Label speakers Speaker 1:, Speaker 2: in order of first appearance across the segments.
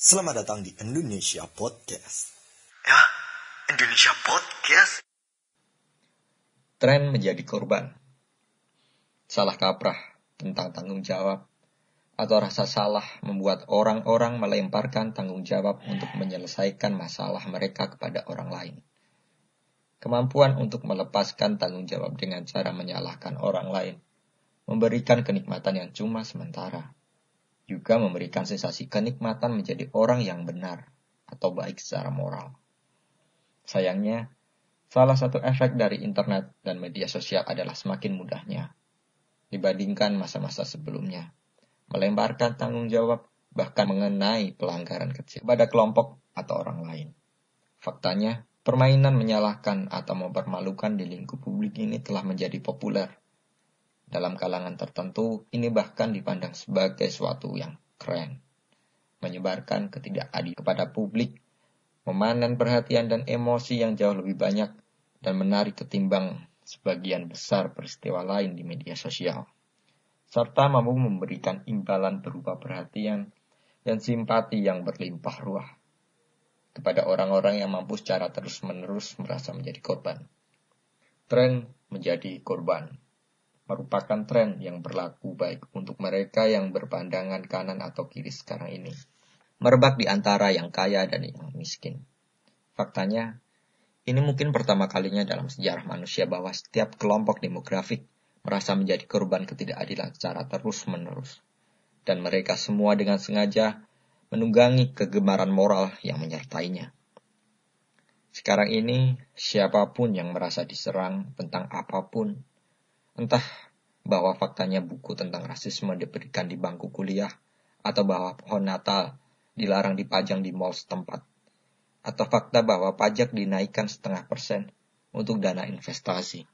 Speaker 1: Selamat datang di Indonesia Podcast.
Speaker 2: Ya, Indonesia Podcast.
Speaker 3: Tren menjadi korban. Salah kaprah tentang tanggung jawab atau rasa salah membuat orang-orang melemparkan tanggung jawab untuk menyelesaikan masalah mereka kepada orang lain. Kemampuan untuk melepaskan tanggung jawab dengan cara menyalahkan orang lain memberikan kenikmatan yang cuma sementara juga memberikan sensasi kenikmatan menjadi orang yang benar atau baik secara moral. Sayangnya, salah satu efek dari internet dan media sosial adalah semakin mudahnya dibandingkan masa-masa sebelumnya. Melemparkan tanggung jawab bahkan mengenai pelanggaran kecil pada kelompok atau orang lain. Faktanya, permainan menyalahkan atau mempermalukan di lingkup publik ini telah menjadi populer dalam kalangan tertentu, ini bahkan dipandang sebagai suatu yang keren. Menyebarkan ketidakadilan kepada publik, memanen perhatian dan emosi yang jauh lebih banyak, dan menarik ketimbang sebagian besar peristiwa lain di media sosial. Serta mampu memberikan imbalan berupa perhatian dan simpati yang berlimpah ruah kepada orang-orang yang mampu secara terus-menerus merasa menjadi korban. Tren menjadi korban merupakan tren yang berlaku baik untuk mereka yang berpandangan kanan atau kiri sekarang ini. Merebak di antara yang kaya dan yang miskin. Faktanya, ini mungkin pertama kalinya dalam sejarah manusia bahwa setiap kelompok demografik merasa menjadi korban ketidakadilan secara terus-menerus. Dan mereka semua dengan sengaja menunggangi kegemaran moral yang menyertainya. Sekarang ini, siapa pun yang merasa diserang tentang apa pun Entah bahwa faktanya buku tentang rasisme diberikan di bangku kuliah, atau bahwa pohon Natal dilarang dipajang di mall setempat, atau fakta bahwa pajak dinaikkan setengah persen untuk dana investasi.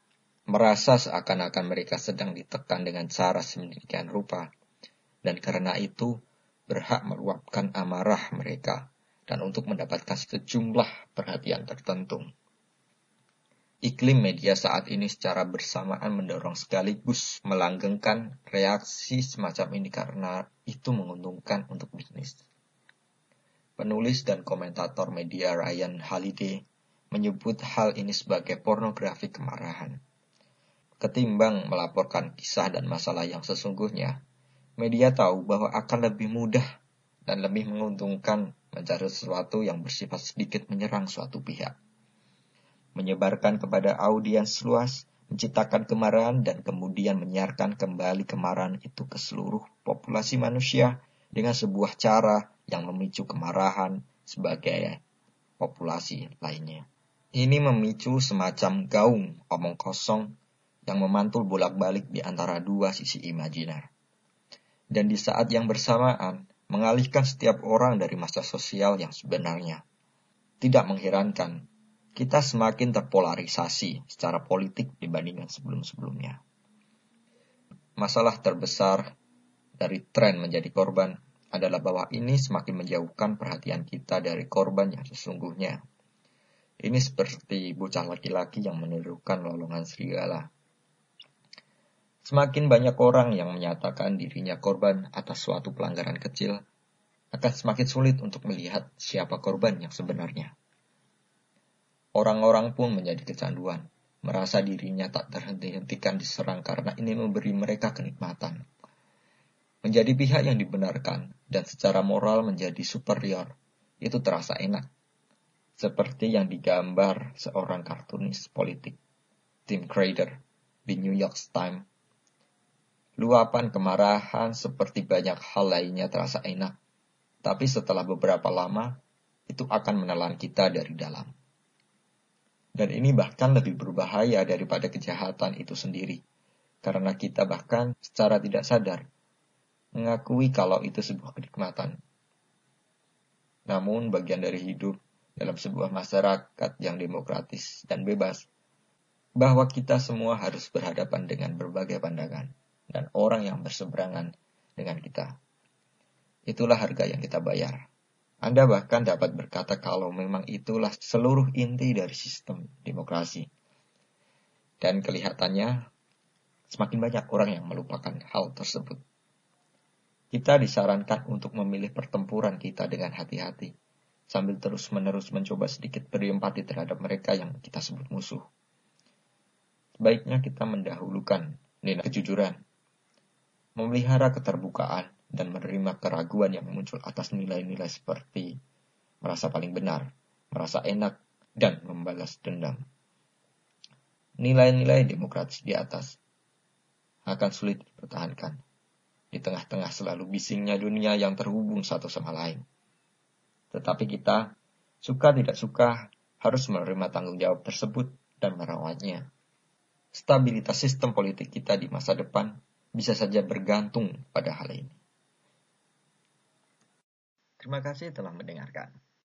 Speaker 3: Merasa seakan-akan mereka sedang ditekan dengan cara sedemikian rupa, dan karena itu berhak meluapkan amarah mereka dan untuk mendapatkan sejumlah perhatian tertentu. Iklim media saat ini secara bersamaan mendorong sekaligus melanggengkan reaksi semacam ini karena itu menguntungkan untuk bisnis. Penulis dan komentator media Ryan Holiday menyebut hal ini sebagai pornografi kemarahan. Ketimbang melaporkan kisah dan masalah yang sesungguhnya, media tahu bahwa akan lebih mudah dan lebih menguntungkan mencari sesuatu yang bersifat sedikit menyerang suatu pihak menyebarkan kepada audiens luas, menciptakan kemarahan dan kemudian menyiarkan kembali kemarahan itu ke seluruh populasi manusia dengan sebuah cara yang memicu kemarahan sebagai populasi lainnya. Ini memicu semacam gaung omong kosong yang memantul bolak-balik di antara dua sisi imajiner. Dan di saat yang bersamaan, mengalihkan setiap orang dari masa sosial yang sebenarnya. Tidak mengherankan kita semakin terpolarisasi secara politik dibandingkan sebelum-sebelumnya. Masalah terbesar dari tren menjadi korban adalah bahwa ini semakin menjauhkan perhatian kita dari korban yang sesungguhnya. Ini seperti bocah laki-laki yang menirukan lolongan serigala. Semakin banyak orang yang menyatakan dirinya korban atas suatu pelanggaran kecil, akan semakin sulit untuk melihat siapa korban yang sebenarnya. Orang-orang pun menjadi kecanduan, merasa dirinya tak terhenti-hentikan diserang karena ini memberi mereka kenikmatan. Menjadi pihak yang dibenarkan dan secara moral menjadi superior, itu terasa enak. Seperti yang digambar seorang kartunis politik, Tim Crader, di New York Times. Luapan kemarahan seperti banyak hal lainnya terasa enak, tapi setelah beberapa lama, itu akan menelan kita dari dalam. Dan ini bahkan lebih berbahaya daripada kejahatan itu sendiri. Karena kita bahkan secara tidak sadar mengakui kalau itu sebuah kenikmatan. Namun bagian dari hidup dalam sebuah masyarakat yang demokratis dan bebas, bahwa kita semua harus berhadapan dengan berbagai pandangan dan orang yang berseberangan dengan kita. Itulah harga yang kita bayar. Anda bahkan dapat berkata kalau memang itulah seluruh inti dari sistem demokrasi. Dan kelihatannya semakin banyak orang yang melupakan hal tersebut. Kita disarankan untuk memilih pertempuran kita dengan hati-hati, sambil terus-menerus mencoba sedikit berempati terhadap mereka yang kita sebut musuh. Sebaiknya kita mendahulukan nilai kejujuran, memelihara keterbukaan, dan menerima keraguan yang muncul atas nilai-nilai seperti merasa paling benar, merasa enak, dan membalas dendam. Nilai-nilai demokratis di atas akan sulit dipertahankan di tengah-tengah selalu bisingnya dunia yang terhubung satu sama lain. Tetapi kita, suka tidak suka, harus menerima tanggung jawab tersebut dan merawatnya. Stabilitas sistem politik kita di masa depan bisa saja bergantung pada hal ini. Terima kasih telah mendengarkan.